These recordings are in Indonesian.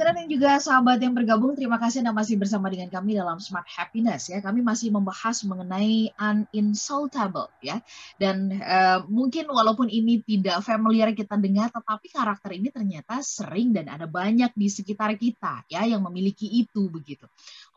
Listener dan juga sahabat yang bergabung, terima kasih Anda masih bersama dengan kami dalam Smart Happiness ya. Kami masih membahas mengenai uninsultable ya. Dan uh, mungkin walaupun ini tidak familiar kita dengar, tetapi karakter ini ternyata sering dan ada banyak di sekitar kita ya yang memiliki itu begitu.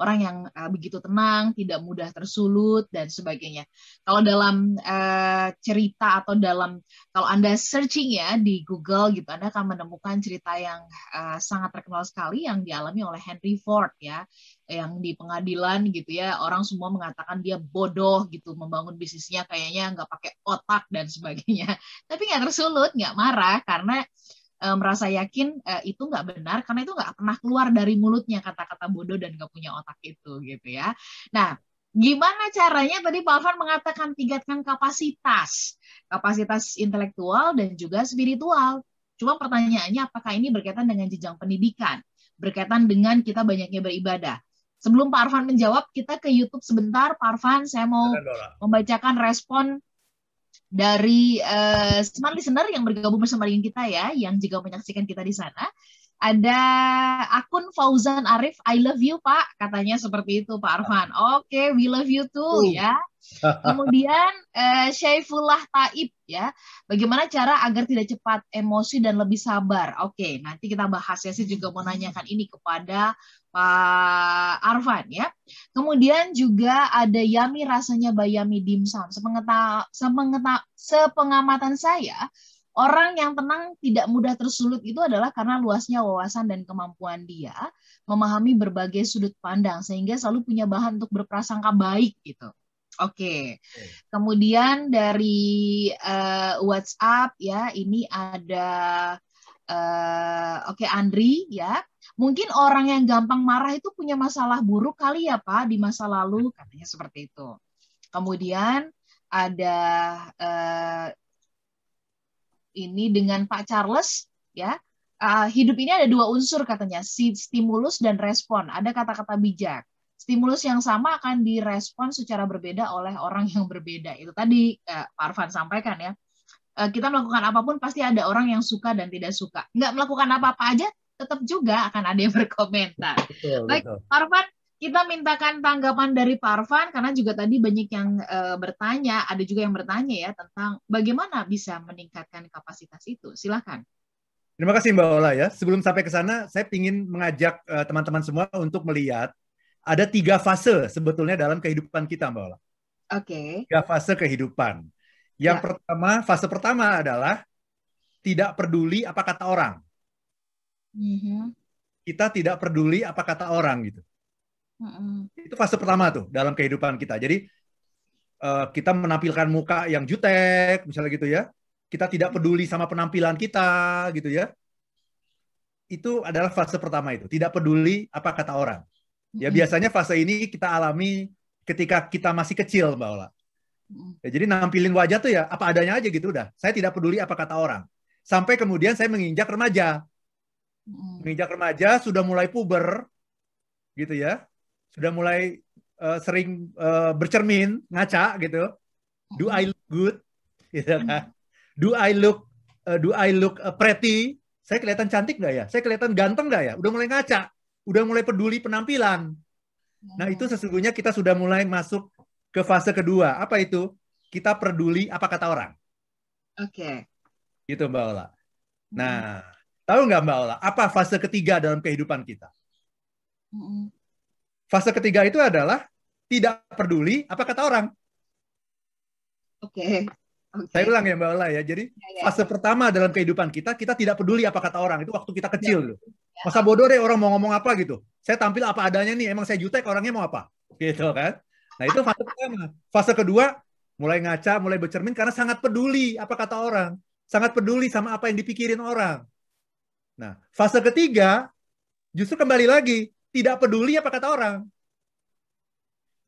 Orang yang uh, begitu tenang, tidak mudah tersulut dan sebagainya. Kalau dalam uh, cerita atau dalam kalau Anda searching ya di Google gitu, Anda akan menemukan cerita yang uh, sangat terkenal sekali yang dialami oleh Henry Ford ya yang di pengadilan gitu ya orang semua mengatakan dia bodoh gitu membangun bisnisnya kayaknya nggak pakai otak dan sebagainya tapi nggak tersulut nggak marah karena e, merasa yakin e, itu nggak benar karena itu nggak pernah keluar dari mulutnya kata-kata bodoh dan nggak punya otak itu gitu ya nah Gimana caranya tadi Pak Alvan mengatakan tingkatkan kapasitas, kapasitas intelektual dan juga spiritual. Cuma pertanyaannya apakah ini berkaitan dengan jenjang pendidikan, berkaitan dengan kita banyaknya beribadah. Sebelum Pak Arfan menjawab, kita ke YouTube sebentar. Pak Arfan, saya mau membacakan respon dari uh, smart listener yang bergabung bersama dengan kita ya, yang juga menyaksikan kita di sana. Ada akun Fauzan Arif, I love you Pak, katanya seperti itu Pak Arfan. Oke, okay, we love you too ya. Kemudian eh, Syaifullah Taib ya, bagaimana cara agar tidak cepat emosi dan lebih sabar? Oke, nanti kita bahas ya. Saya juga mau nanyakan ini kepada Pak Arfan ya. Kemudian juga ada Yami rasanya Bayami Dimsum. Sepengeta, sepengamatan saya, orang yang tenang tidak mudah tersulut itu adalah karena luasnya wawasan dan kemampuan dia memahami berbagai sudut pandang sehingga selalu punya bahan untuk berprasangka baik gitu. Oke. Okay. Kemudian dari uh, WhatsApp ya, ini ada uh, oke okay, Andri ya. Mungkin orang yang gampang marah itu punya masalah buruk kali ya Pak di masa lalu katanya seperti itu. Kemudian ada uh, ini dengan Pak Charles ya. Uh, hidup ini ada dua unsur katanya, stimulus dan respon. Ada kata-kata bijak stimulus yang sama akan direspon secara berbeda oleh orang yang berbeda. Itu tadi uh, Pak Arfan sampaikan ya. Uh, kita melakukan apa pun pasti ada orang yang suka dan tidak suka. Nggak melakukan apa-apa aja, tetap juga akan ada yang berkomentar. Betul, Baik, betul. Pak Arfan, kita mintakan tanggapan dari Pak Arfan karena juga tadi banyak yang uh, bertanya, ada juga yang bertanya ya tentang bagaimana bisa meningkatkan kapasitas itu. Silakan. Terima kasih Mbak Ola ya. Sebelum sampai ke sana, saya ingin mengajak teman-teman uh, semua untuk melihat ada tiga fase sebetulnya dalam kehidupan kita, Mbak Ola. Oke. Okay. Tiga fase kehidupan. Yang ya. pertama, fase pertama adalah tidak peduli apa kata orang. Mm-hmm. Kita tidak peduli apa kata orang gitu. Mm-hmm. Itu fase pertama tuh dalam kehidupan kita. Jadi uh, kita menampilkan muka yang jutek, misalnya gitu ya. Kita tidak peduli sama penampilan kita gitu ya. Itu adalah fase pertama itu. Tidak peduli apa kata orang. Ya biasanya fase ini kita alami ketika kita masih kecil, Mbak Ola. Ya, jadi nampilin wajah tuh ya apa adanya aja gitu udah. Saya tidak peduli apa kata orang. Sampai kemudian saya menginjak remaja. Menginjak remaja sudah mulai puber, gitu ya. Sudah mulai uh, sering uh, bercermin, ngaca gitu. Do I look good? Gitu kan. Do I look uh, do I look uh, pretty? Saya kelihatan cantik nggak ya? Saya kelihatan ganteng nggak ya? Udah mulai ngaca udah mulai peduli penampilan. Nah, itu sesungguhnya kita sudah mulai masuk ke fase kedua. Apa itu? Kita peduli apa kata orang. Oke. Okay. Gitu Mbak Ola. Nah. Tahu nggak Mbak Ola, apa fase ketiga dalam kehidupan kita? Fase ketiga itu adalah tidak peduli apa kata orang. Oke. Okay. Okay. Saya ulang ya Mbak Ola ya. Jadi ya, ya. fase pertama dalam kehidupan kita, kita tidak peduli apa kata orang. Itu waktu kita kecil ya. loh. Masa bodoh deh orang mau ngomong apa gitu. Saya tampil apa adanya nih, emang saya jutek orangnya mau apa. Gitu kan. Nah itu fase pertama. Fase kedua, mulai ngaca, mulai bercermin karena sangat peduli apa kata orang. Sangat peduli sama apa yang dipikirin orang. Nah, fase ketiga, justru kembali lagi, tidak peduli apa kata orang.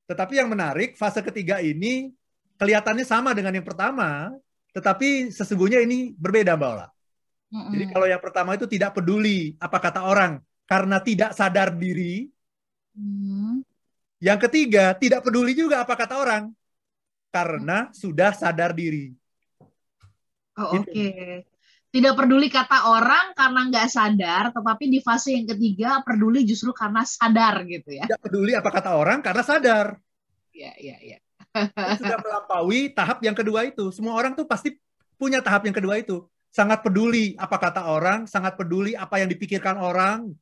Tetapi yang menarik, fase ketiga ini kelihatannya sama dengan yang pertama, tetapi sesungguhnya ini berbeda, Mbak Ola. Mm-hmm. Jadi kalau yang pertama itu tidak peduli apa kata orang karena tidak sadar diri. Mm-hmm. Yang ketiga tidak peduli juga apa kata orang karena sudah sadar diri. Oh, Oke. Okay. Tidak peduli kata orang karena nggak sadar, tetapi di fase yang ketiga peduli justru karena sadar gitu ya. Tidak peduli apa kata orang karena sadar. Iya, iya, iya. Sudah melampaui tahap yang kedua itu. Semua orang tuh pasti punya tahap yang kedua itu. Sangat peduli apa kata orang, sangat peduli apa yang dipikirkan orang.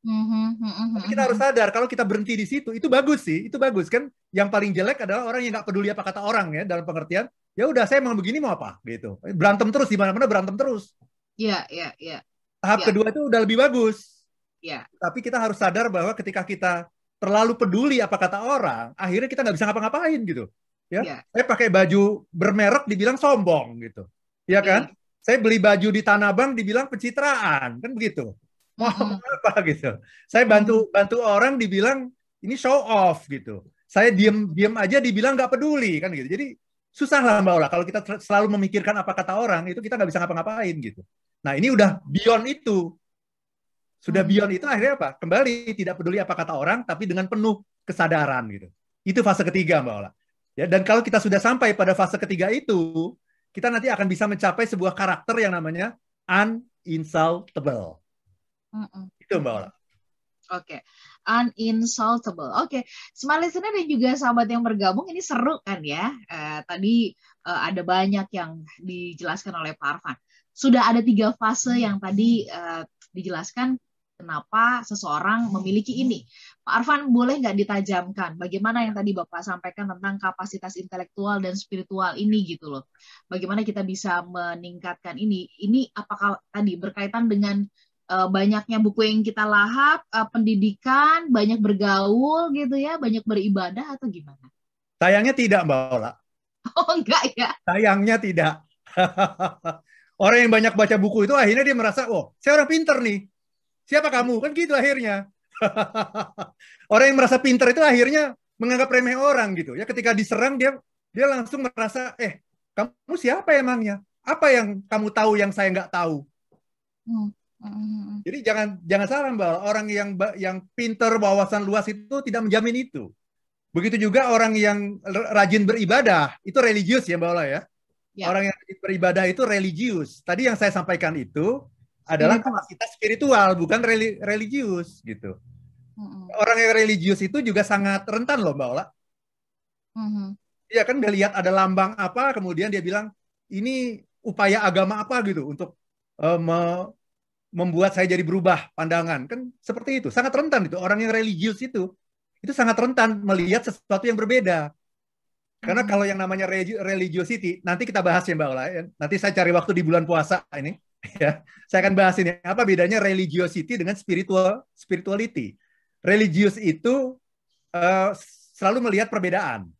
Mm-hmm, Tapi kita harus sadar kalau kita berhenti di situ itu bagus sih, itu bagus kan. Yang paling jelek adalah orang yang nggak peduli apa kata orang ya dalam pengertian ya udah saya mau begini mau apa? Gitu. Berantem terus di mana-mana berantem terus. Iya iya iya. Tahap ya. kedua itu udah lebih bagus. Ya tapi kita harus sadar bahwa ketika kita terlalu peduli apa kata orang akhirnya kita nggak bisa ngapa-ngapain gitu. Ya, ya. saya pakai baju bermerek dibilang sombong gitu. Ya kan? Ya. saya beli baju di Tanah Abang dibilang pencitraan kan begitu. Mau mm -hmm. apa gitu. Saya bantu bantu orang dibilang ini show off gitu. Saya diem diem aja dibilang nggak peduli kan gitu. Jadi susah lah Mbak Ola. Kalau kita selalu memikirkan apa kata orang, itu kita nggak bisa ngapa-ngapain gitu. Nah ini udah beyond itu. Sudah hmm. beyond itu akhirnya apa? Kembali tidak peduli apa kata orang, tapi dengan penuh kesadaran gitu. Itu fase ketiga Mbak Ola. Ya, dan kalau kita sudah sampai pada fase ketiga itu, kita nanti akan bisa mencapai sebuah karakter yang namanya uninsultable. Mm -mm. Itu Mbak Ola. Oke, okay. Uninsultable. Oke, okay. smart listener dan juga sahabat yang bergabung ini seru kan ya. Uh, tadi uh, ada banyak yang dijelaskan oleh Pak Arfan. Sudah ada tiga fase yang tadi uh, dijelaskan kenapa seseorang memiliki ini. Pak Arfan boleh nggak ditajamkan bagaimana yang tadi Bapak sampaikan tentang kapasitas intelektual dan spiritual ini gitu loh. Bagaimana kita bisa meningkatkan ini? Ini apakah tadi berkaitan dengan uh, banyaknya buku yang kita lahap, uh, pendidikan, banyak bergaul gitu ya, banyak beribadah atau gimana? Sayangnya tidak, Mbak Ola. Oh, enggak ya? Sayangnya tidak. orang yang banyak baca buku itu akhirnya dia merasa, oh, saya orang pinter nih. Siapa kamu? Kan gitu akhirnya. orang yang merasa pinter itu akhirnya menganggap remeh orang gitu. Ya ketika diserang dia dia langsung merasa, eh, kamu siapa emangnya? Apa yang kamu tahu yang saya nggak tahu? Hmm. Mm-hmm. Jadi jangan jangan salah mbak, orang yang yang pinter wawasan luas itu tidak menjamin itu. Begitu juga orang yang rajin beribadah itu religius ya mbak Ola ya. ya. Orang yang beribadah itu religius. Tadi yang saya sampaikan itu adalah kapasitas spiritual bukan reli, religius gitu. Mm-hmm. Orang yang religius itu juga sangat rentan loh mbak Ola. Mm-hmm. Iya kan dia lihat ada lambang apa kemudian dia bilang ini upaya agama apa gitu untuk uh, me, membuat saya jadi berubah pandangan. Kan seperti itu sangat rentan itu. Orang yang religius itu itu sangat rentan melihat sesuatu yang berbeda. Karena hmm. kalau yang namanya religiosity nanti kita bahas ya mbak Ola ya. nanti saya cari waktu di bulan puasa ini ya. Saya akan bahas ini. Apa bedanya religiosity dengan spiritual spirituality? Religius itu uh, selalu melihat perbedaan.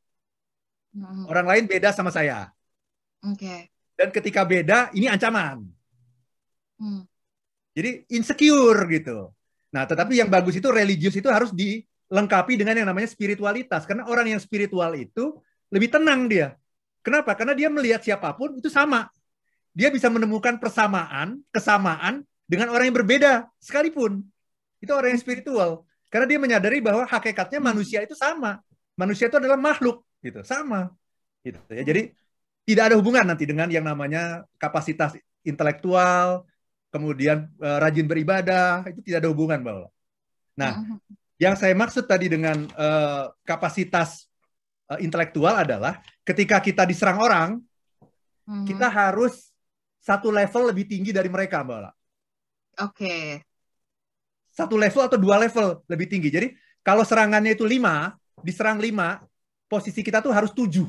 Hmm. orang lain beda sama saya. Okay. dan ketika beda ini ancaman. Hmm jadi insecure gitu. Nah, tetapi yang bagus itu religius itu harus dilengkapi dengan yang namanya spiritualitas. Karena orang yang spiritual itu lebih tenang dia. Kenapa? Karena dia melihat siapa pun itu sama. Dia bisa menemukan persamaan, kesamaan dengan orang yang berbeda sekalipun. Itu orang yang spiritual. Karena dia menyadari bahwa hakikatnya manusia itu sama. Manusia itu adalah makhluk, gitu, sama. Gitu ya. Jadi tidak ada hubungan nanti dengan yang namanya kapasitas intelektual, kemudian uh, rajin beribadah, itu tidak ada hubungan, Mbak Ola. Nah, uh-huh. yang saya maksud tadi dengan uh, kapasitas uh, intelektual adalah ketika kita diserang orang, uh-huh. kita harus satu level lebih tinggi dari mereka, Mbak. Oke. Okay. Satu level atau dua level lebih tinggi. Jadi kalau serangannya itu lima, diserang lima, posisi kita tuh harus tujuh.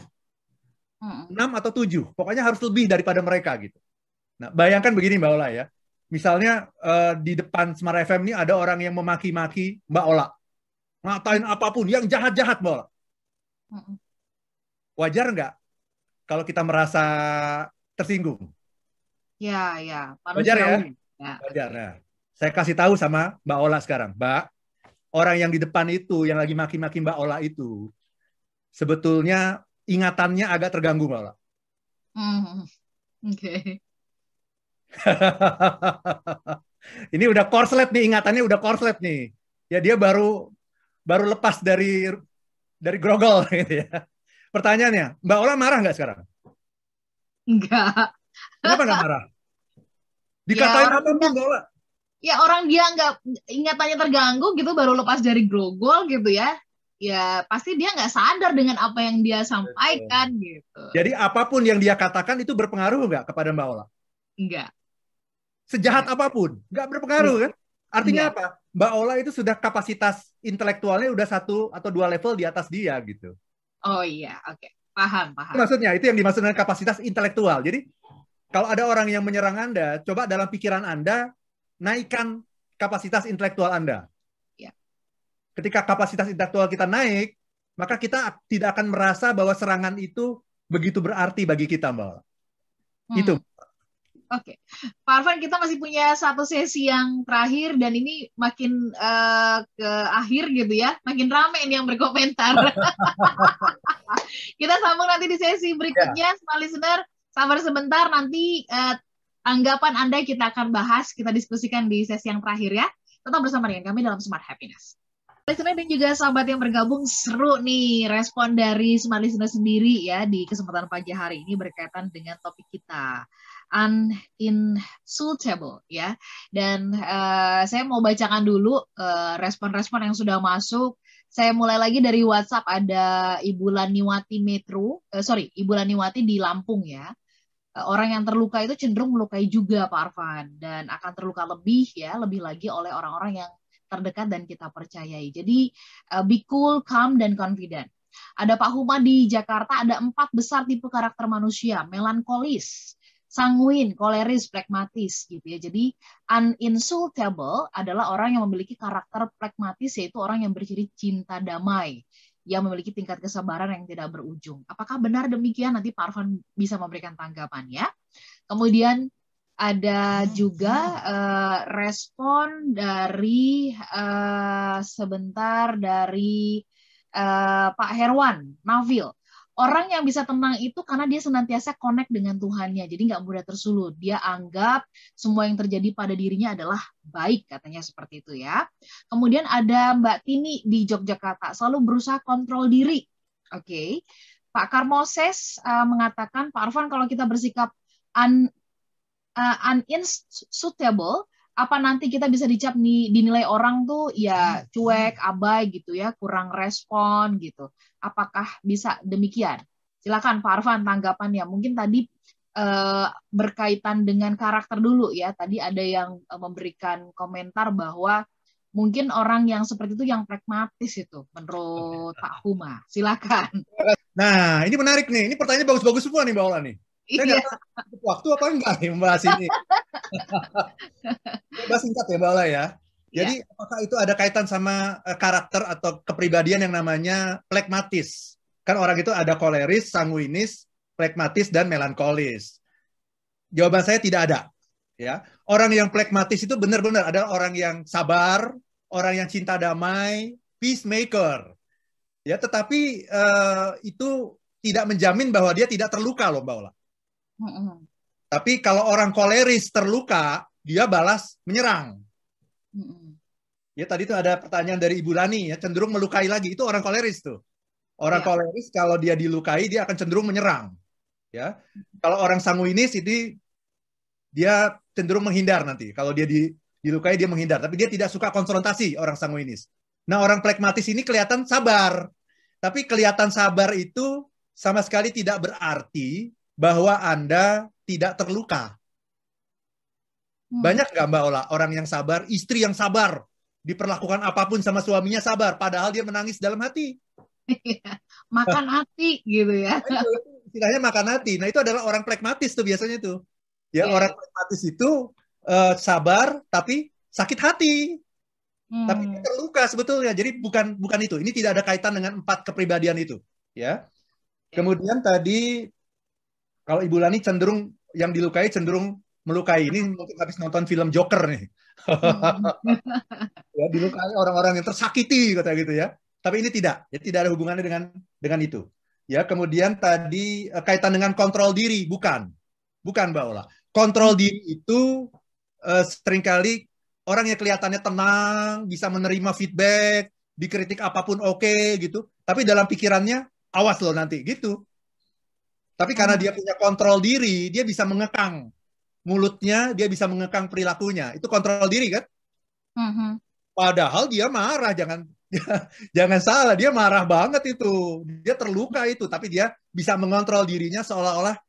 Enam atau tujuh. Pokoknya harus lebih daripada mereka gitu. Nah, bayangkan begini Mbak Ola ya misalnya uh, di depan Smart FM ini ada orang yang memaki-maki Mbak Ola. Ngatain apa pun yang jahat-jahat Mbak Ola. Wajar nggak kalau kita merasa tersinggung? Ya, ya. Wajar ya? ya. Wajar. Nah, saya kasih tahu sama Mbak Ola sekarang. Mbak, orang yang di depan itu, yang lagi maki-maki Mbak Ola itu, sebetulnya ingatannya agak terganggu Mbak Ola. Mm. Oke. Okay. ini udah korslet nih ingatannya udah korslet nih. Ya dia baru baru lepas dari dari grogol gitu ya. Pertanyaannya, Mbak Ola marah nggak sekarang? Enggak. Kenapa nggak marah? Dikatain ya, apa pun Mbak Ya orang dia nggak ingatannya terganggu gitu baru lepas dari grogol gitu ya. Ya pasti dia nggak sadar dengan apa yang dia sampaikan Betul. gitu. Jadi apa pun yang dia katakan itu berpengaruh nggak kepada Mbak Ola? Enggak. Sejahat apa pun, nggak berpengaruh kan? Artinya Enggak. apa? Mbak Ola itu sudah kapasitas intelektualnya udah satu atau dua level di atas dia gitu. Oh iya, oke. Okay. Paham, paham. Maksudnya itu yang dimaksud dengan kapasitas intelektual. Jadi kalau ada orang yang menyerang Anda, coba dalam pikiran Anda naikkan kapasitas intelektual Anda. Ya. Ketika kapasitas intelektual kita naik, maka kita tidak akan merasa bahwa serangan itu begitu berarti bagi kita, Mbak. Hmm. Itu. Oke, okay. Pak Arfan kita masih punya satu sesi yang terakhir dan ini makin uh, ke akhir gitu ya, makin ramai ini yang berkomentar. kita sambung nanti di sesi berikutnya, yeah. semua listener. Sabar sebentar, nanti uh, anggapan Anda kita akan bahas, kita diskusikan di sesi yang terakhir ya. Tetap bersama dengan kami dalam Smart Happiness. Listener dan juga sahabat yang bergabung seru nih respon dari Smart Listener sendiri ya di kesempatan pagi hari ini berkaitan dengan topik kita uninsultable ya. Dan uh, saya mau bacakan dulu eh, respon-respon uh, yang sudah masuk. Saya mulai lagi dari WhatsApp ada Ibu Laniwati Metro, uh, sorry Ibu Laniwati di Lampung ya. Orang yang terluka itu cenderung melukai juga Pak Arfan dan akan terluka lebih ya, lebih lagi oleh orang-orang yang terdekat dan kita percayai. Jadi uh, be cool, calm dan confident. Ada Pak Huma di Jakarta, ada empat besar tipe karakter manusia, melankolis, sanguin, koleris, pragmatis gitu ya. Jadi uninsultable adalah orang yang memiliki karakter pragmatis yaitu orang yang berciri cinta damai yang memiliki tingkat kesabaran yang tidak berujung. Apakah benar demikian? Nanti Pak Arfan bisa memberikan tanggapan ya. Kemudian ada juga uh, respon dari uh, sebentar dari uh, Pak Herwan Navil orang yang bisa tenang itu karena dia senantiasa connect dengan Tuhannya. Jadi nggak mudah tersulut. Dia anggap semua yang terjadi pada dirinya adalah baik, katanya seperti itu ya. Kemudian ada Mbak Tini di Yogyakarta, selalu berusaha kontrol diri. Oke. Okay. Pak Karmoses uh, mengatakan, Pak Arfan kalau kita bersikap un, uh, unsuitable, apa nanti kita bisa dicap nih dinilai orang tuh ya cuek, abai gitu ya, kurang respon gitu. Apakah bisa demikian? Silakan Pak Arfan tanggapannya. Mungkin tadi eh, berkaitan dengan karakter dulu ya. Tadi ada yang eh, memberikan komentar bahwa mungkin orang yang seperti itu yang pragmatis itu menurut Pak Huma. Silakan. Nah, ini menarik nih. Ini pertanyaan bagus-bagus semua nih Mbak Ola nih. Saya iya. tahu waktu apa enggak nih membahas ini. Coba singkat ya Mbak Ola ya. Jadi. Apakah itu ada kaitan sama uh, karakter atau kepribadian yang namanya plekmatis? Kan orang itu ada koleris, sanguinis, plekmatis dan melankolis. Jawaban saya tidak ada. Ya, orang yang plekmatis itu benar-benar ada orang yang sabar, orang yang cinta damai, peacemaker. Ya, tetapi uh, itu tidak menjamin bahwa dia tidak terluka loh, Mbak Ola. Tapi kalau orang koleris terluka, dia balas menyerang. Ya tadi itu ada pertanyaan dari Ibu Lani ya cenderung melukai lagi itu orang koleris tuh. Orang yeah. koleris kalau dia dilukai dia akan cenderung menyerang. Ya. Kalau orang sanguinis itu dia cenderung menghindar nanti. Kalau dia di, dilukai dia menghindar, tapi dia tidak suka konfrontasi orang sanguinis. Nah, orang plekmatis ini kelihatan sabar. Tapi kelihatan sabar itu sama sekali tidak berarti bahwa Anda tidak terluka. Hmm. Banyak nggak Mbak Ola orang yang sabar, istri yang sabar, diperlakukan apa pun sama suaminya sabar, padahal dia menangis dalam hati. Iya, makan hati gitu ya. Nah, itu, istilahnya makan hati. Nah itu adalah orang plekmatis tuh biasanya tuh. Ya yeah. orang plekmatis itu uh, sabar tapi sakit hati. Hmm. Tapi terluka sebetulnya. Jadi bukan bukan itu. Ini tidak ada kaitan dengan empat kepribadian itu. Ya. Kemudian tadi kalau Ibu Lani cenderung yang dilukai cenderung melukai. Ini mungkin habis nonton film Joker nih. Ya dilukai orang-orang yang tersakiti kata gitu ya. Tapi ini tidak, ya tidak ada hubungannya dengan dengan itu. Ya, kemudian tadi uh, kaitan dengan kontrol diri, bukan. Bukan Mbak Ola. Kontrol diri itu uh, sering kali orang yang kelihatannya tenang, bisa menerima feedback, dikritik apa pun oke okay, gitu. Tapi dalam pikirannya awas loh nanti gitu. Tapi karena hmm. dia punya kontrol diri, dia bisa mengekang. Mulutnya, dia bisa mengekang perilakunya. Itu kontrol diri kan? Mm-hmm. Padahal dia marah, jangan jangan salah, dia marah banget itu. Dia terluka itu, tapi dia bisa mengontrol dirinya seolah-olah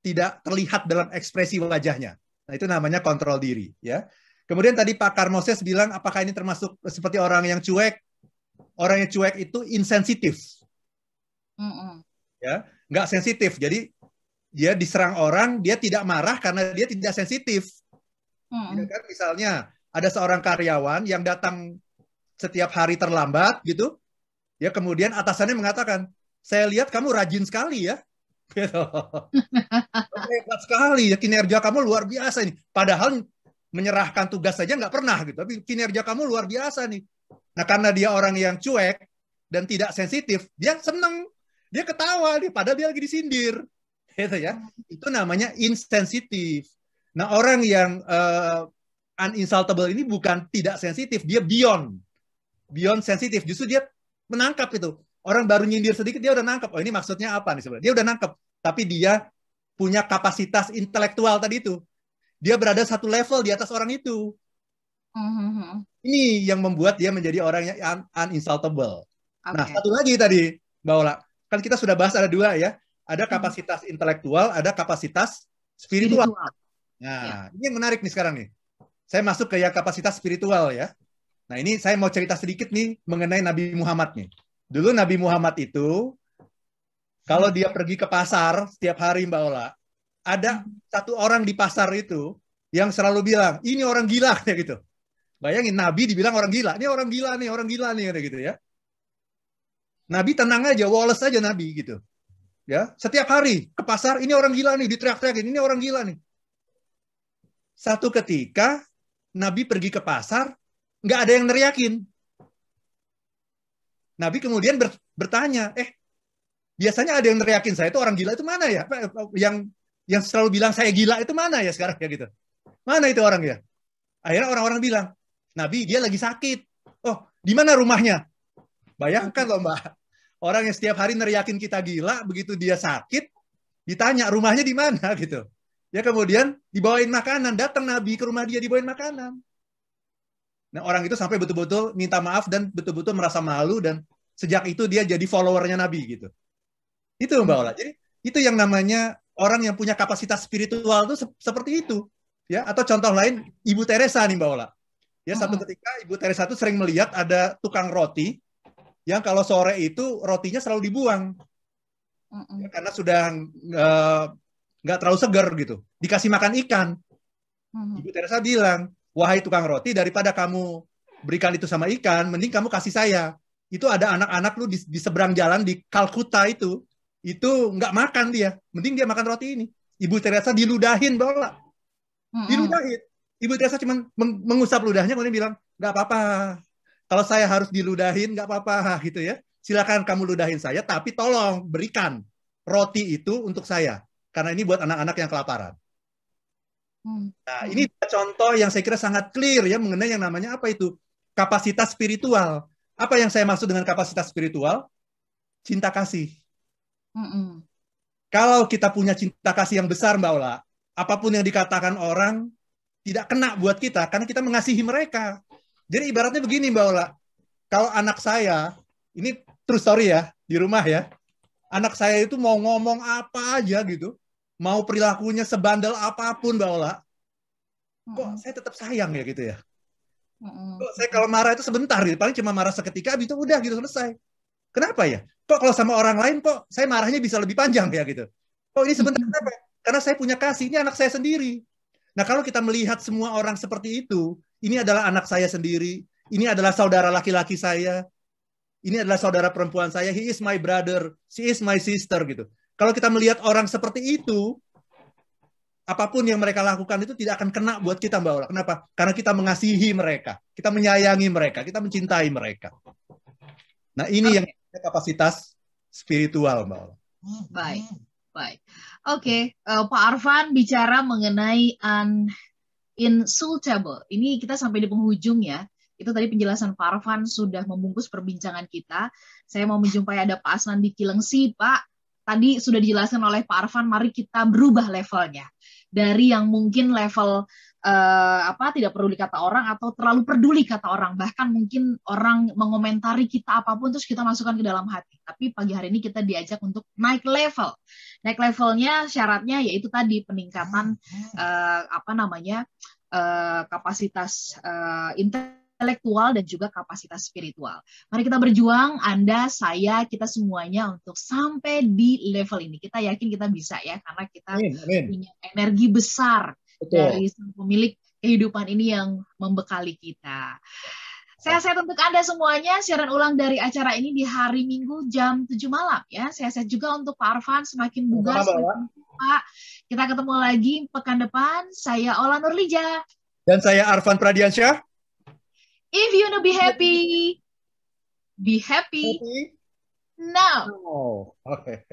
tidak terlihat dalam ekspresi wajahnya. Nah, itu namanya kontrol diri, ya. Kemudian tadi Pak Karmoses bilang apakah ini termasuk seperti orang yang cuek? Orang yang cuek itu insensitif. Mm-mm. Ya, nggak sensitif. Jadi dia diserang orang, dia tidak marah karena dia tidak sensitif. Hmm. Ya kan? Misalnya ada seorang karyawan yang datang setiap hari terlambat gitu, ya kemudian atasannya mengatakan, saya lihat kamu rajin sekali ya. Gitu. Hebat sekali ya kinerja kamu luar biasa ini. Padahal menyerahkan tugas saja nggak pernah gitu, tapi kinerja kamu luar biasa nih. Nah karena dia orang yang cuek dan tidak sensitif, dia seneng, dia ketawa, dia padahal dia lagi disindir gitu ya. Itu namanya insensitif. Nah, orang yang uh, uninsultable ini bukan tidak sensitif, dia beyond. Beyond sensitif. Justru dia menangkap itu. Orang baru nyindir sedikit dia udah nangkap. Oh, ini maksudnya apa nih sebenarnya? Dia udah nangkap. Tapi dia punya kapasitas intelektual tadi itu. Dia berada satu level di atas orang itu. Mm-hmm. Ini yang membuat dia menjadi orang yang un uninsultable. Okay. Nah, satu lagi tadi, Mbak Ola. Kan kita sudah bahas ada dua ya ada hmm. kapasitas intelektual, ada kapasitas spiritual. spiritual. Nah, ya. ini yang menarik nih sekarang nih. Saya masuk ke yang kapasitas spiritual ya. Nah, ini saya mau cerita sedikit nih mengenai Nabi Muhammad nih. Dulu Nabi Muhammad itu kalau dia pergi ke pasar setiap hari Mbak Ola, ada hmm. satu orang di pasar itu yang selalu bilang, "Ini orang gila," kayak gitu. Bayangin Nabi dibilang orang gila. Ini orang gila nih, orang gila nih kayak gitu ya. Nabi tenang aja, Wallace aja Nabi gitu. Ya, setiap hari ke pasar ini orang gila nih, diteriak-teriakin, ini orang gila nih. Satu ketika Nabi pergi ke pasar, nggak ada yang neriakin. Nabi kemudian ber, bertanya, eh biasanya ada yang neriakin saya itu orang gila itu mana ya? Yang yang selalu bilang saya gila itu mana ya sekarang ya gitu? Mana itu orang ya? Akhirnya orang-orang bilang, Nabi dia lagi sakit. Oh, di mana rumahnya? Bayangkan loh Mbak, Orang yang setiap hari neriakin kita gila, begitu dia sakit, ditanya rumahnya di mana gitu. Ya kemudian dibawain makanan, datang Nabi ke rumah dia dibawain makanan. Nah orang itu sampai betul-betul minta maaf dan betul-betul merasa malu dan sejak itu dia jadi followernya Nabi gitu. Itu Mbak Ola. Jadi itu yang namanya orang yang punya kapasitas spiritual itu seperti itu. Ya, atau contoh lain Ibu Teresa nih Mbak Ola. Ya, satu ketika Ibu Teresa itu sering melihat ada tukang roti yang kalau sore itu rotinya selalu dibuang. Mm ya, karena sudah nggak uh, terlalu segar gitu. Dikasih makan ikan. Mm ibu Teresa bilang wahai tukang roti daripada kamu berikan itu sama ikan mending kamu kasih saya. Itu ada anak-anak lu di, di seberang jalan di Kalkuta itu itu nggak makan dia. Mending dia makan roti ini. Ibu Teresa diludahin bola mm diludahin. Ibu Teresa cuma mengusap ludahnya kemudian bilang nggak apa-apa kalau saya harus diludahin nggak apa-apa gitu ya. Silakan kamu ludahin saya, tapi tolong berikan roti itu untuk saya karena ini buat anak-anak yang kelaparan. Hmm. Nah, ini contoh yang saya kira sangat clear ya mengenai yang namanya apa itu kapasitas spiritual. Apa yang saya maksud dengan kapasitas spiritual? Cinta kasih. Mm Kalau kita punya cinta kasih yang besar, Mbak Ola, apa pun yang dikatakan orang tidak kena buat kita karena kita mengasihi mereka. Jadi ibaratnya begini Mbak Ola, kalau anak saya, ini true story ya, di rumah ya, anak saya itu mau ngomong apa aja gitu, mau perilakunya sebandel apa pun Mbak Ola, kok saya tetap sayang ya gitu ya. Kok saya kalau marah itu sebentar gitu, paling cuma marah seketika, habis itu udah gitu selesai. Kenapa ya? Kok kalau sama orang lain kok saya marahnya bisa lebih panjang ya gitu. Kok ini sebentar kenapa? Karena saya punya kasih, ini anak saya sendiri. Nah kalau kita melihat semua orang seperti itu, ini adalah anak saya sendiri, ini adalah saudara laki-laki saya, ini adalah saudara perempuan saya, he is my brother, she is my sister gitu. Kalau kita melihat orang seperti itu, apa pun yang mereka lakukan itu tidak akan kena buat kita Mbak Ola. Kenapa? Karena kita mengasihi mereka, kita menyayangi mereka, kita mencintai mereka. Nah ini yang kapasitas spiritual Mbak Ola. Baik, baik. Oke, okay. uh, eh, Pak Arfan bicara mengenai un insultable. Ini kita sampai di penghujung ya. Itu tadi penjelasan Pak Arfan sudah membungkus perbincangan kita. Saya mau menjumpai ada Pak Asnan di Kilengsi, Pak. Tadi sudah dijelaskan oleh Pak Arfan, mari kita berubah levelnya. dari yang mungkin level uh, apa tidak perlu kata orang atau terlalu peduli kata orang bahkan mungkin orang mengomentari kita apa pun terus kita masukkan ke dalam hati tapi pagi hari ini kita diajak untuk naik level naik levelnya syaratnya yaitu tadi peningkatan uh, apa namanya uh, kapasitas uh, intelektual dan juga kapasitas spiritual. Mari kita berjuang, Anda, saya, kita semuanya untuk sampai di level ini. Kita yakin kita bisa ya, karena kita amin, amin. punya energi besar Betul. dari pemilik kehidupan ini yang membekali kita. Sehat-sehat untuk Anda semuanya. Siaran ulang dari acara ini di hari Minggu jam 7 malam ya. Sehat-sehat juga untuk Pak Arfan semakin bugar, semakin Pak. Kita ketemu lagi pekan depan. Saya Ola Nurlija. Dan saya Arfan Pradiansyah. If you wanna be happy, be happy, happy? now. Oh, okay.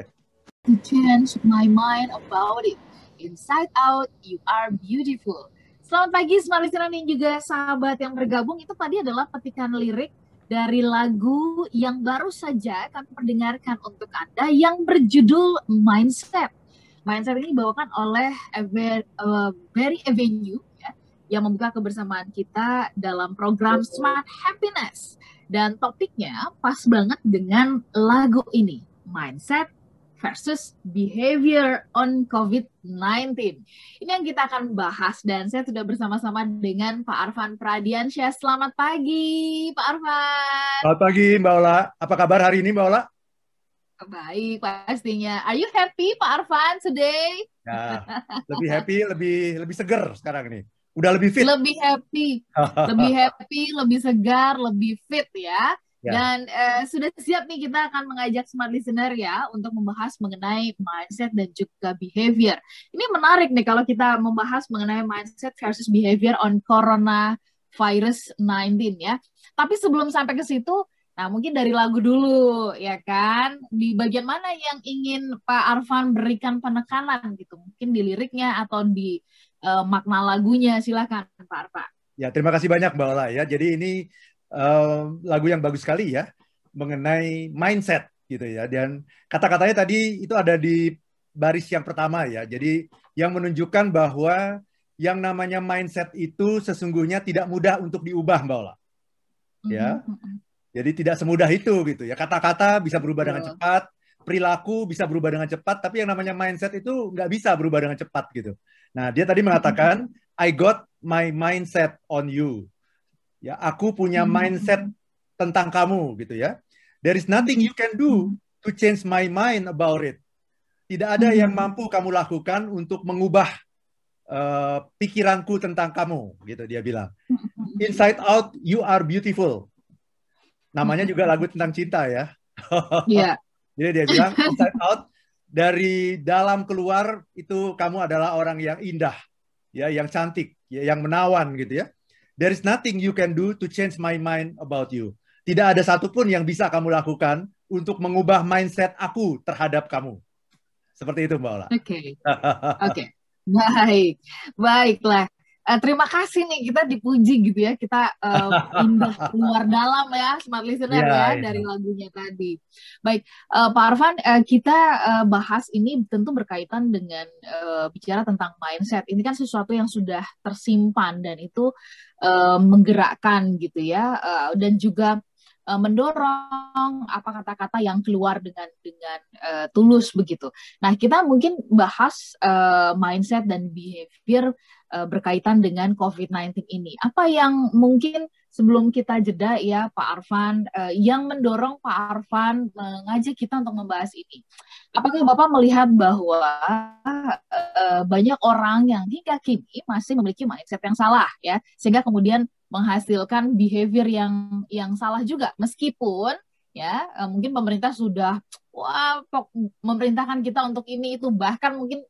To change my mind about it. Inside Out, You Are Beautiful. Selamat pagi smart listener dan juga sahabat yang bergabung. Itu tadi adalah petikan lirik dari lagu yang baru saja kami perdengarkan untuk Anda yang berjudul Mindset. Mindset ini dibawakan oleh Berry Avenue ya, yang membuka kebersamaan kita dalam program Smart Happiness. Dan topiknya pas banget dengan lagu ini, Mindset versus behavior on COVID-19. Ini yang kita akan bahas dan saya sudah bersama-sama dengan Pak Arfan Pradiansyah. Selamat pagi, Pak Arfan. Selamat pagi, Mbak Ola. Apa kabar hari ini, Mbak Ola? Baik, pastinya. Are you happy, Pak Arfan, today? Ya, lebih happy, lebih lebih seger sekarang nih. Udah lebih fit. Lebih happy, lebih happy, lebih segar, lebih fit ya. Ya. Dan uh, sudah siap nih kita akan mengajak smart listener ya untuk membahas mengenai mindset dan juga behavior. Ini menarik nih kalau kita membahas mengenai mindset versus behavior on corona virus 19 ya. Tapi sebelum sampai ke situ, nah mungkin dari lagu dulu ya kan. Di bagian mana yang ingin Pak Arfan berikan penekanan gitu? Mungkin di liriknya atau di uh, makna lagunya. Silakan Pak Arfan. Ya, terima kasih banyak Mbak Ola ya. Jadi ini uh, lagu yang bagus sekali ya mengenai mindset gitu ya. Dan kata-katanya tadi itu ada di baris yang pertama ya. Jadi yang menunjukkan bahwa yang namanya mindset itu sesungguhnya tidak mudah untuk diubah mbak Ola. Ya. Mm-hmm. jadi tidak semudah itu gitu ya. Kata-kata bisa berubah dengan cepat perilaku bisa berubah dengan cepat tapi yang namanya mindset itu nggak bisa berubah dengan cepat gitu. Nah dia tadi mengatakan I got my mindset on you Ya, aku punya hmm. mindset tentang kamu gitu ya. There is nothing you can do to change my mind about it. Tidak ada yang hmm. mampu kamu lakukan untuk mengubah uh, pikiranku tentang kamu, gitu dia bilang. Inside out, you are beautiful. Namanya juga lagu tentang cinta ya. Iya. Yeah. Jadi dia bilang inside out dari dalam keluar itu kamu adalah orang yang indah, ya, yang cantik, ya, yang menawan gitu ya. There is nothing you can do to change my mind about you. Tidak ada satupun yang bisa kamu lakukan untuk mengubah mindset aku terhadap kamu. Seperti itu, Mbak Ola. Oke. Okay. Oke. Okay. Baik. Baiklah. Uh, terima kasih nih kita dipuji gitu ya kita uh, indah luar dalam ya smart listener yeah, ya yeah. dari lagunya tadi. Baik uh, Pak Arfan uh, kita uh, bahas ini tentu berkaitan dengan uh, bicara tentang mindset. Ini kan sesuatu yang sudah tersimpan dan itu uh, menggerakkan gitu ya uh, dan juga uh, mendorong apa kata-kata yang keluar dengan dengan uh, tulus begitu. Nah kita mungkin bahas uh, mindset dan behavior uh, berkaitan dengan COVID-19 ini. Apa yang mungkin sebelum kita jeda ya Pak Arfan, uh, yang mendorong Pak Arfan mengajak kita untuk membahas ini? Apakah Bapak melihat bahwa banyak orang yang hingga kini masih memiliki mindset yang salah ya, sehingga kemudian menghasilkan behavior yang yang salah juga, meskipun ya mungkin pemerintah sudah wah memerintahkan kita untuk ini itu. Bahkan mungkin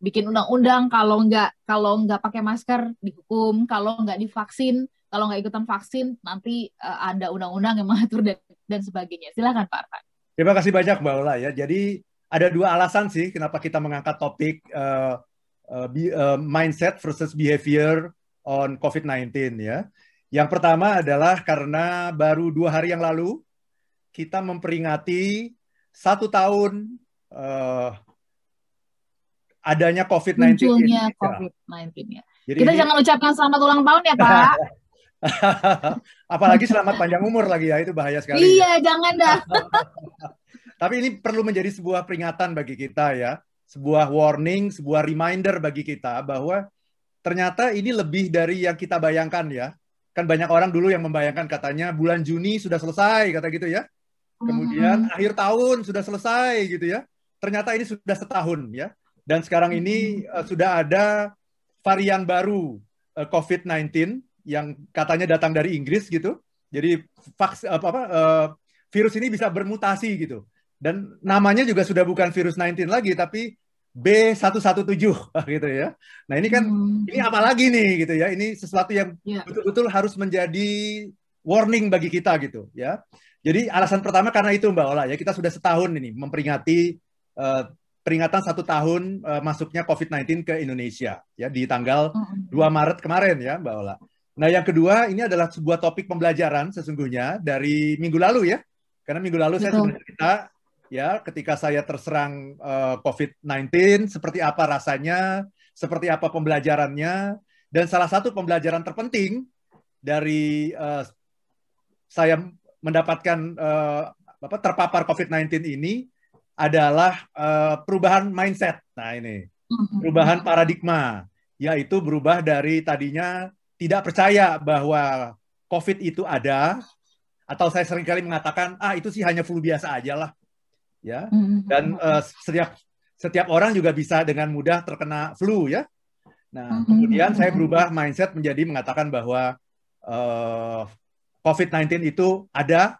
bikin undang-undang kalau nggak kalau nggak pakai masker dihukum. Kalau nggak divaksin kalau nggak ikutan vaksin nanti uh, ada undang-undang yang mengatur dan, dan sebagainya. Silakan Pak Arfan. Terima kasih banyak Mbak Ola ya. Jadi ada dua alasan sih kenapa kita mengangkat topik uh, uh, mindset versus behavior on COVID-19 ya. Yang pertama adalah karena baru dua hari yang lalu kita memperingati satu tahun uh, adanya COVID-19. Munculnya COVID-19 ya. Jadi Kita ini... jangan ucapkan selamat ulang tahun ya Pak. Apalagi selamat panjang umur lagi ya, itu bahaya sekali. Iya, jangan dah. Tapi ini perlu menjadi sebuah peringatan bagi kita ya, sebuah warning, sebuah reminder bagi kita bahwa ternyata ini lebih dari yang kita bayangkan ya. Kan banyak orang dulu yang membayangkan katanya bulan Juni sudah selesai kata gitu ya. Kemudian hmm. akhir tahun sudah selesai gitu ya. Ternyata ini sudah setahun ya. Dan sekarang ini uh, sudah ada varian baru uh, eh, COVID-19 yang katanya datang dari Inggris gitu. Jadi vaks, apa, apa uh, virus ini bisa bermutasi gitu. Dan namanya juga sudah bukan virus 19 lagi tapi B117 gitu ya. Nah, ini kan hmm. ini apa lagi nih gitu ya. Ini sesuatu yang ya. betul-betul yeah. harus menjadi warning bagi kita gitu ya. Jadi alasan pertama karena itu Mbak Ola ya kita sudah setahun ini memperingati uh, peringatan satu tahun uh, masuknya COVID-19 ke Indonesia ya di tanggal 2 Maret kemarin ya Mbak Ola. Nah yang kedua ini adalah sebuah topik pembelajaran sesungguhnya dari minggu lalu ya. Karena minggu lalu Betul. saya sudah cerita ya ketika saya terserang uh, eh, COVID-19 seperti apa rasanya, seperti apa pembelajarannya dan salah satu pembelajaran terpenting dari uh, saya mendapatkan uh, apa terpapar COVID-19 ini adalah uh, perubahan mindset. Nah ini mm-hmm. perubahan paradigma, yaitu berubah dari tadinya tidak percaya bahwa COVID itu ada, atau saya sering kali mengatakan ah itu sih hanya flu biasa aja lah, ya. Mm-hmm. Dan uh, setiap setiap orang juga bisa dengan mudah terkena flu ya. Nah mm-hmm. kemudian saya berubah mindset menjadi mengatakan bahwa uh, COVID-19 itu ada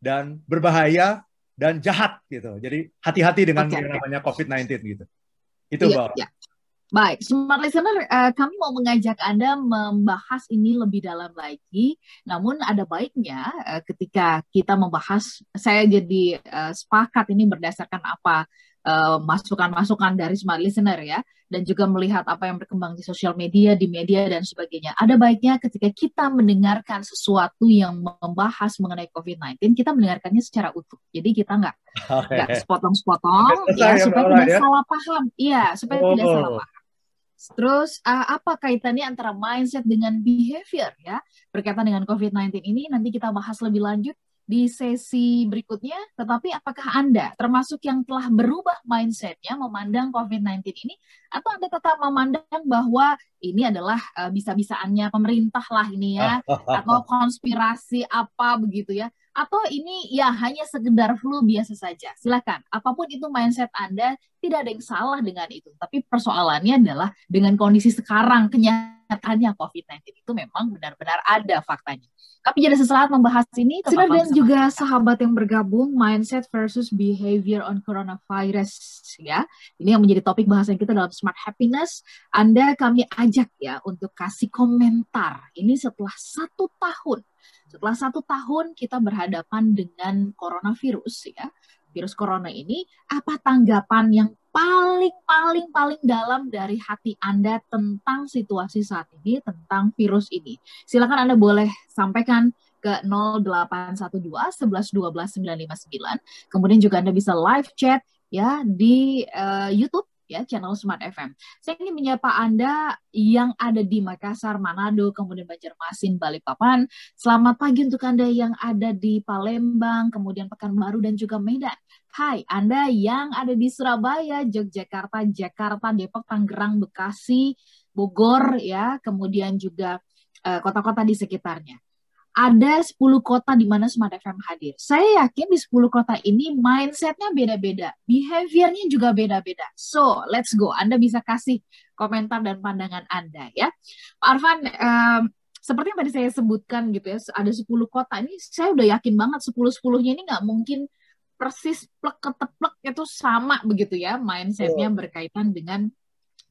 dan berbahaya dan jahat gitu. Jadi hati-hati dengan okay, yang namanya COVID-19 gitu. Itu yeah, Mbak. Yeah. Baik, smart listener, uh, kami mau mengajak Anda membahas ini lebih dalam lagi. Namun ada baiknya uh, ketika kita membahas, saya jadi uh, sepakat ini berdasarkan apa masukan-masukan uh, dari smart listener ya dan juga melihat apa yang berkembang di sosial media, di media dan sebagainya. Ada baiknya ketika kita mendengarkan sesuatu yang membahas mengenai COVID-19, kita mendengarkannya secara utuh. Jadi kita nggak sepotong-sepotong, ya, ya supaya tidak ya? salah paham. Iya, supaya oh. tidak salah paham. Terus uh, apa kaitannya antara mindset dengan behavior ya berkaitan dengan COVID-19 ini nanti kita bahas lebih lanjut di sesi berikutnya. Tetapi apakah Anda termasuk yang telah berubah mindsetnya memandang COVID-19 ini, atau Anda tetap memandang bahwa ini adalah uh, bisa-bisaannya pemerintah lah ini ya, atau konspirasi apa begitu ya? Atau ini ya hanya sekedar flu biasa saja. Silakan, apa pun itu mindset Anda, tidak ada yang salah dengan itu. Tapi persoalannya adalah dengan kondisi sekarang, kenyataannya COVID-19 itu memang benar-benar ada faktanya. Tapi jadi sesaat membahas ini. Sinar dan juga kita. sahabat yang bergabung, mindset versus behavior on coronavirus ya. Ini yang menjadi topik bahasan kita dalam Smart Happiness. Anda kami ajak ya untuk kasih komentar. Ini setelah satu tahun. Setelah satu tahun kita berhadapan dengan coronavirus ya virus corona ini, apa tanggapan yang paling paling paling dalam dari hati Anda tentang situasi saat ini, tentang virus ini? Silakan Anda boleh sampaikan ke 0812 11 12 959. Kemudian juga Anda bisa live chat ya di uh, YouTube ya channel Smart FM. Saya ingin menyapa Anda yang ada di Makassar, Manado, kemudian Banjarmasin, Balikpapan. Selamat pagi untuk Anda yang ada di Palembang, kemudian Pekanbaru dan juga Medan. Hai, Anda yang ada di Surabaya, Yogyakarta, Jakarta, Depok, Tangerang, Bekasi, Bogor ya, kemudian juga eh, kota-kota uh, di sekitarnya ada 10 kota di mana Smart FM hadir. Saya yakin di 10 kota ini mindsetnya beda-beda, behaviornya juga beda-beda. So, let's go. Anda bisa kasih komentar dan pandangan Anda ya. Pak Arfan, um, seperti yang tadi saya sebutkan gitu ya, ada 10 kota ini saya udah yakin banget 10-10-nya ini nggak mungkin persis plek keteplek itu sama begitu ya mindsetnya berkaitan dengan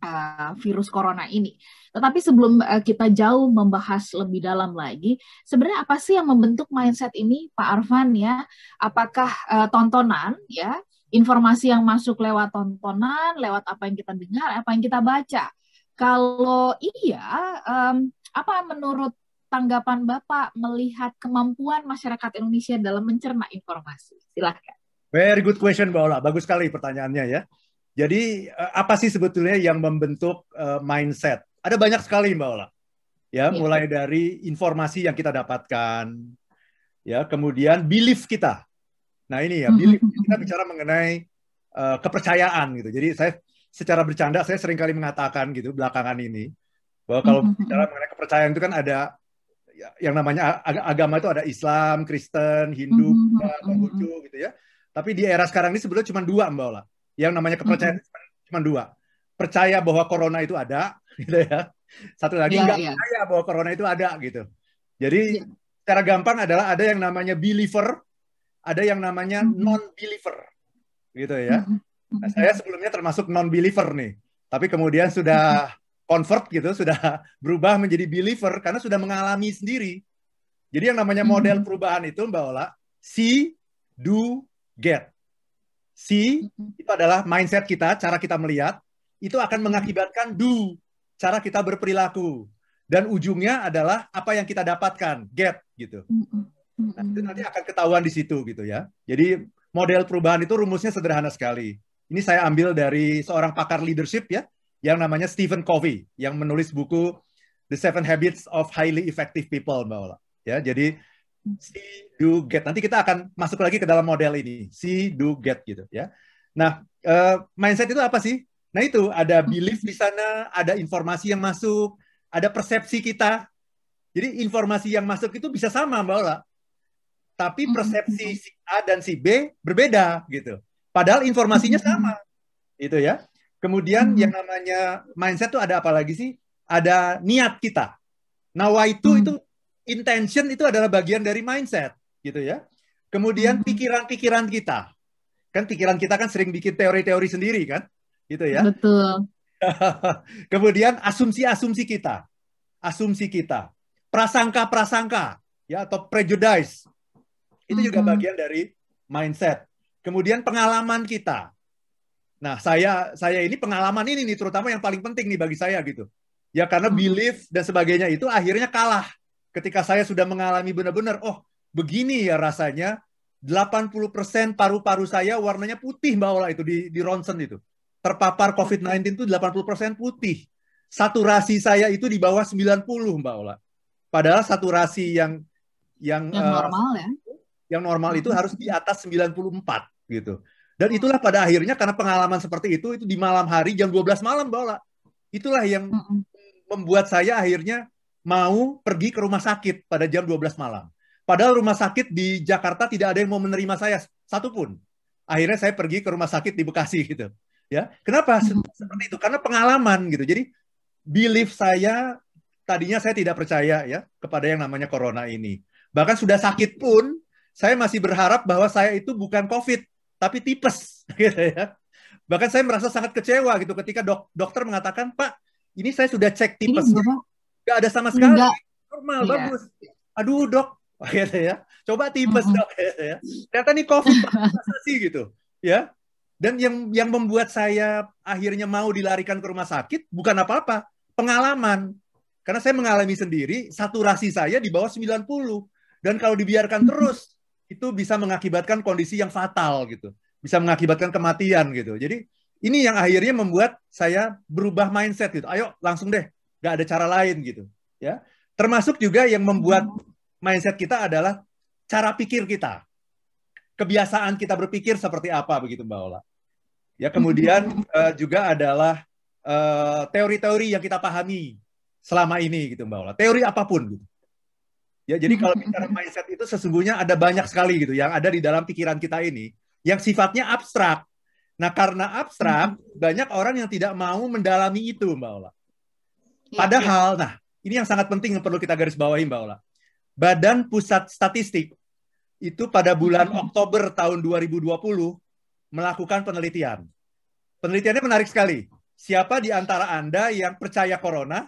uh, virus corona ini. Tetapi sebelum uh, kita jauh membahas lebih dalam lagi, sebenarnya apa sih yang membentuk mindset ini, Pak Arfan ya? Apakah uh, tontonan ya, informasi yang masuk lewat tontonan, lewat apa yang kita dengar, apa yang kita baca? Kalau iya, um, apa menurut tanggapan Bapak melihat kemampuan masyarakat Indonesia dalam mencerna informasi? Silahkan. Very good question, Mbak Ola. Bagus sekali pertanyaannya ya. Jadi uh, apa sih sebetulnya yang membentuk uh, mindset? Ada banyak sekali Mbak Ola. Ya, ya, mulai dari informasi yang kita dapatkan, ya, kemudian belief kita. Nah ini ya, belief kita bicara mengenai uh, kepercayaan gitu. Jadi saya secara bercanda saya sering kali mengatakan gitu belakangan ini bahwa kalau bicara mengenai kepercayaan itu kan ada ya, yang namanya agama itu ada Islam, Kristen, Hindu, Buddha, Konghucu gitu ya. Tapi di era sekarang ini sebetulnya cuma dua Mbak Ola. Yang namanya kepercayaan mm-hmm. cuma dua. Percaya bahwa corona itu ada, gitu ya. Satu lagi yeah, nggak yeah. percaya bahwa corona itu ada, gitu. Jadi yeah. secara gampang adalah ada yang namanya believer, ada yang namanya mm-hmm. non-believer, gitu ya. Nah, saya sebelumnya termasuk non-believer nih, tapi kemudian sudah convert gitu, sudah berubah menjadi believer karena sudah mengalami sendiri. Jadi yang namanya model perubahan itu Mbak Ola, see, do, get. See itu adalah mindset kita, cara kita melihat, itu akan mengakibatkan do, cara kita berperilaku. Dan ujungnya adalah apa yang kita dapatkan, get gitu. Nah, itu nanti akan ketahuan di situ gitu ya. Jadi model perubahan itu rumusnya sederhana sekali. Ini saya ambil dari seorang pakar leadership ya, yang namanya Stephen Covey, yang menulis buku The Seven Habits of Highly Effective People, Mbak Ola. Ya, jadi see, do, get. Nanti kita akan masuk lagi ke dalam model ini. See, do, get gitu ya. Nah, uh, mindset itu apa sih? Nah itu ada belief di sana, ada informasi yang masuk, ada persepsi kita. Jadi informasi yang masuk itu bisa sama Mbak Ola. Tapi hmm. persepsi si A dan si B berbeda gitu. Padahal informasinya hmm. sama. Itu ya. Kemudian hmm. yang namanya mindset itu ada apa lagi sih? Ada niat kita. Nah, itu itu intention itu adalah bagian dari mindset, gitu ya. Kemudian hmm. pikiran-pikiran kita. Kan pikiran kita kan sering bikin teori-teori sendiri kan? Gitu ya. Betul. Kemudian asumsi-asumsi kita. Asumsi kita. Prasangka-prasangka ya atau prejudice. Itu juga hmm. bagian dari mindset. Kemudian pengalaman kita. Nah, saya saya ini pengalaman ini nih terutama yang paling penting nih bagi saya gitu. Ya karena hmm. belief dan sebagainya itu akhirnya kalah ketika saya sudah mengalami benar-benar, oh begini ya rasanya, 80% paru-paru saya warnanya putih Mbak Ola itu di, di ronsen itu. Terpapar COVID-19 itu 80% putih. Saturasi saya itu di bawah 90 Mbak Ola. Padahal saturasi yang yang, yang normal uh, ya. Yang normal itu harus di atas 94 gitu. Dan itulah pada akhirnya karena pengalaman seperti itu itu di malam hari jam 12 malam Mbak Ola. Itulah yang membuat saya akhirnya mau pergi ke rumah sakit pada jam 12 malam. Padahal rumah sakit di Jakarta tidak ada yang mau menerima saya satupun. Akhirnya saya pergi ke rumah sakit di Bekasi gitu. Ya, kenapa hmm. seperti itu? Karena pengalaman gitu. Jadi belief saya tadinya saya tidak percaya ya kepada yang namanya corona ini. Bahkan sudah sakit pun saya masih berharap bahwa saya itu bukan COVID tapi tipes gitu ya. Bahkan saya merasa sangat kecewa gitu ketika dok dokter mengatakan, "Pak, ini saya sudah cek tipes." Gak ada sama sekali. Enggak. Normal, yeah. bagus. Aduh dok, gitu ya. Coba tipes dok, gitu ya. Ternyata nih COVID sih gitu, ya. Dan yang yang membuat saya akhirnya mau dilarikan ke rumah sakit bukan apa-apa, pengalaman. Karena saya mengalami sendiri, saturasi saya di bawah 90. Dan kalau dibiarkan terus, itu bisa mengakibatkan kondisi yang fatal gitu. Bisa mengakibatkan kematian gitu. Jadi ini yang akhirnya membuat saya berubah mindset gitu. Ayo langsung deh nggak ada cara lain gitu ya. Termasuk juga yang membuat mindset kita adalah cara pikir kita. Kebiasaan kita berpikir seperti apa begitu mbak Ola. Ya kemudian uh, juga adalah eh, teori-teori yang kita pahami selama ini gitu mbak Ola. Teori apa pun gitu. Ya jadi kalau bicara mindset itu sesungguhnya ada banyak sekali gitu yang ada di dalam pikiran kita ini yang sifatnya abstrak. Nah, karena abstrak, banyak orang yang tidak mau mendalami itu, Mbak Ola. Iya, Padahal, nah ini yang sangat penting yang perlu kita garis bawahi Mbak Ola. Badan Pusat Statistik itu pada bulan hmm. Oktober tahun 2020 melakukan penelitian. Penelitiannya menarik sekali. Siapa di antara Anda yang percaya corona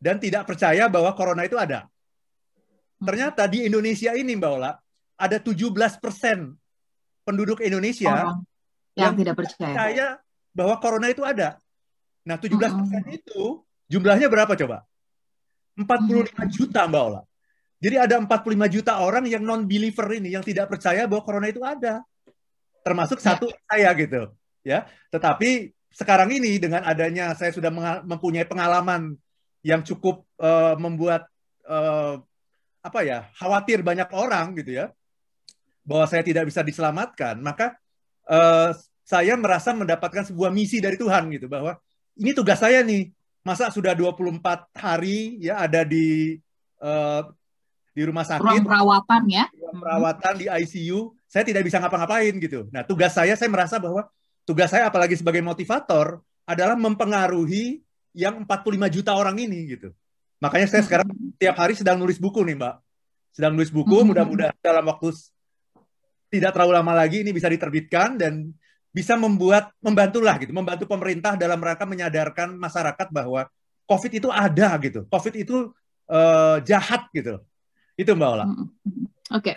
dan tidak percaya bahwa corona itu ada? Hmm. Ternyata di Indonesia ini Mbak Ola, ada 17 persen penduduk Indonesia Orang yang, yang tidak percaya. percaya bahwa corona itu ada. Nah, 17 persen hmm. itu Jumlahnya berapa coba? 45 juta Mbak Ola. Jadi ada 45 juta orang yang non-believer ini, yang tidak percaya bahwa corona itu ada. Termasuk ya. satu saya gitu. ya. Tetapi sekarang ini dengan adanya saya sudah mempunyai pengalaman yang cukup uh, membuat uh, apa ya khawatir banyak orang gitu ya bahwa saya tidak bisa diselamatkan maka uh, saya merasa mendapatkan sebuah misi dari Tuhan gitu bahwa ini tugas saya nih masa sudah 24 hari ya ada di uh, di rumah sakit? Ruang perawatan ya? Ruang perawatan di ICU saya tidak bisa ngapa-ngapain gitu. Nah tugas saya saya merasa bahwa tugas saya apalagi sebagai motivator adalah mempengaruhi yang 45 juta orang ini gitu. Makanya saya sekarang tiap hari sedang nulis buku nih, Mbak. Sedang nulis buku, mudah-mudahan dalam waktu tidak terlalu lama lagi ini bisa diterbitkan dan bisa membuat membantulah gitu, membantu pemerintah dalam rangka menyadarkan masyarakat bahwa COVID itu ada gitu. COVID itu uh, jahat gitu. Itu Mbak Ola. Oke. Okay.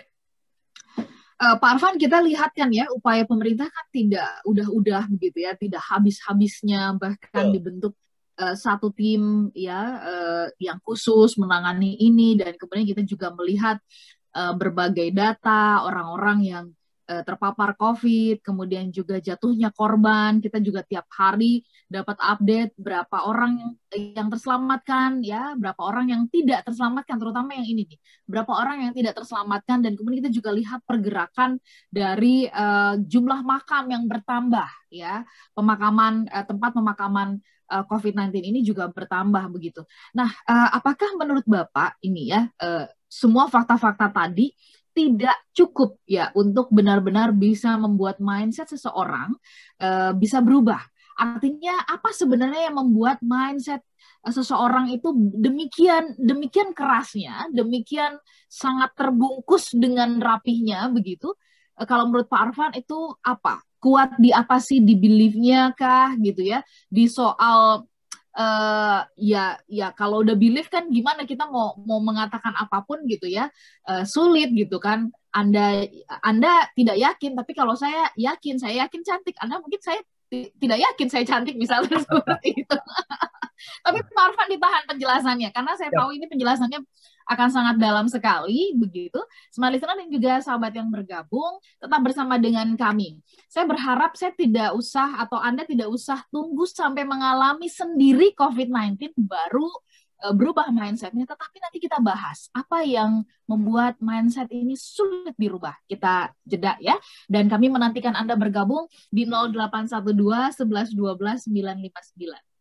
Uh, Pak Arfan kita lihat kan ya upaya pemerintah kan tidak udah-udah begitu ya, tidak habis-habisnya bahkan oh. dibentuk uh, satu tim ya uh, yang khusus menangani ini dan kemudian kita juga melihat uh, berbagai data orang-orang yang terpapar COVID, kemudian juga jatuhnya korban. Kita juga tiap hari dapat update berapa orang yang, terselamatkan, ya, berapa orang yang tidak terselamatkan, terutama yang ini nih, berapa orang yang tidak terselamatkan, dan kemudian kita juga lihat pergerakan dari uh, jumlah makam yang bertambah, ya, pemakaman uh, tempat pemakaman uh, COVID-19 ini juga bertambah begitu. Nah, uh, apakah menurut Bapak ini ya uh, semua fakta-fakta tadi tidak cukup ya untuk benar-benar bisa membuat mindset seseorang uh, bisa berubah. Artinya apa sebenarnya yang membuat mindset uh, seseorang itu demikian demikian kerasnya, demikian sangat terbungkus dengan rapihnya begitu? Uh, kalau menurut Pak Arfan itu apa? Kuat di apa sih di beliefnya kah gitu ya? Di soal uh, ya ya kalau udah believe kan gimana kita mau mau mengatakan apa pun gitu ya. Uh, sulit gitu kan. Anda anda tidak yakin tapi kalau saya yakin saya yakin cantik. Anda mungkin saya tidak yakin saya cantik misalnya seperti itu tapi Pak Arfan ditahan penjelasannya karena saya ya. tahu ini penjelasannya akan sangat dalam sekali begitu. Smart listener dan juga sahabat yang bergabung tetap bersama dengan kami. Saya berharap saya tidak usah atau Anda tidak usah tunggu sampai mengalami sendiri COVID-19 baru berubah mindsetnya, tetapi nanti kita bahas apa yang membuat mindset ini sulit dirubah. Kita jeda ya. Dan kami menantikan Anda bergabung di 0812 11 12 959.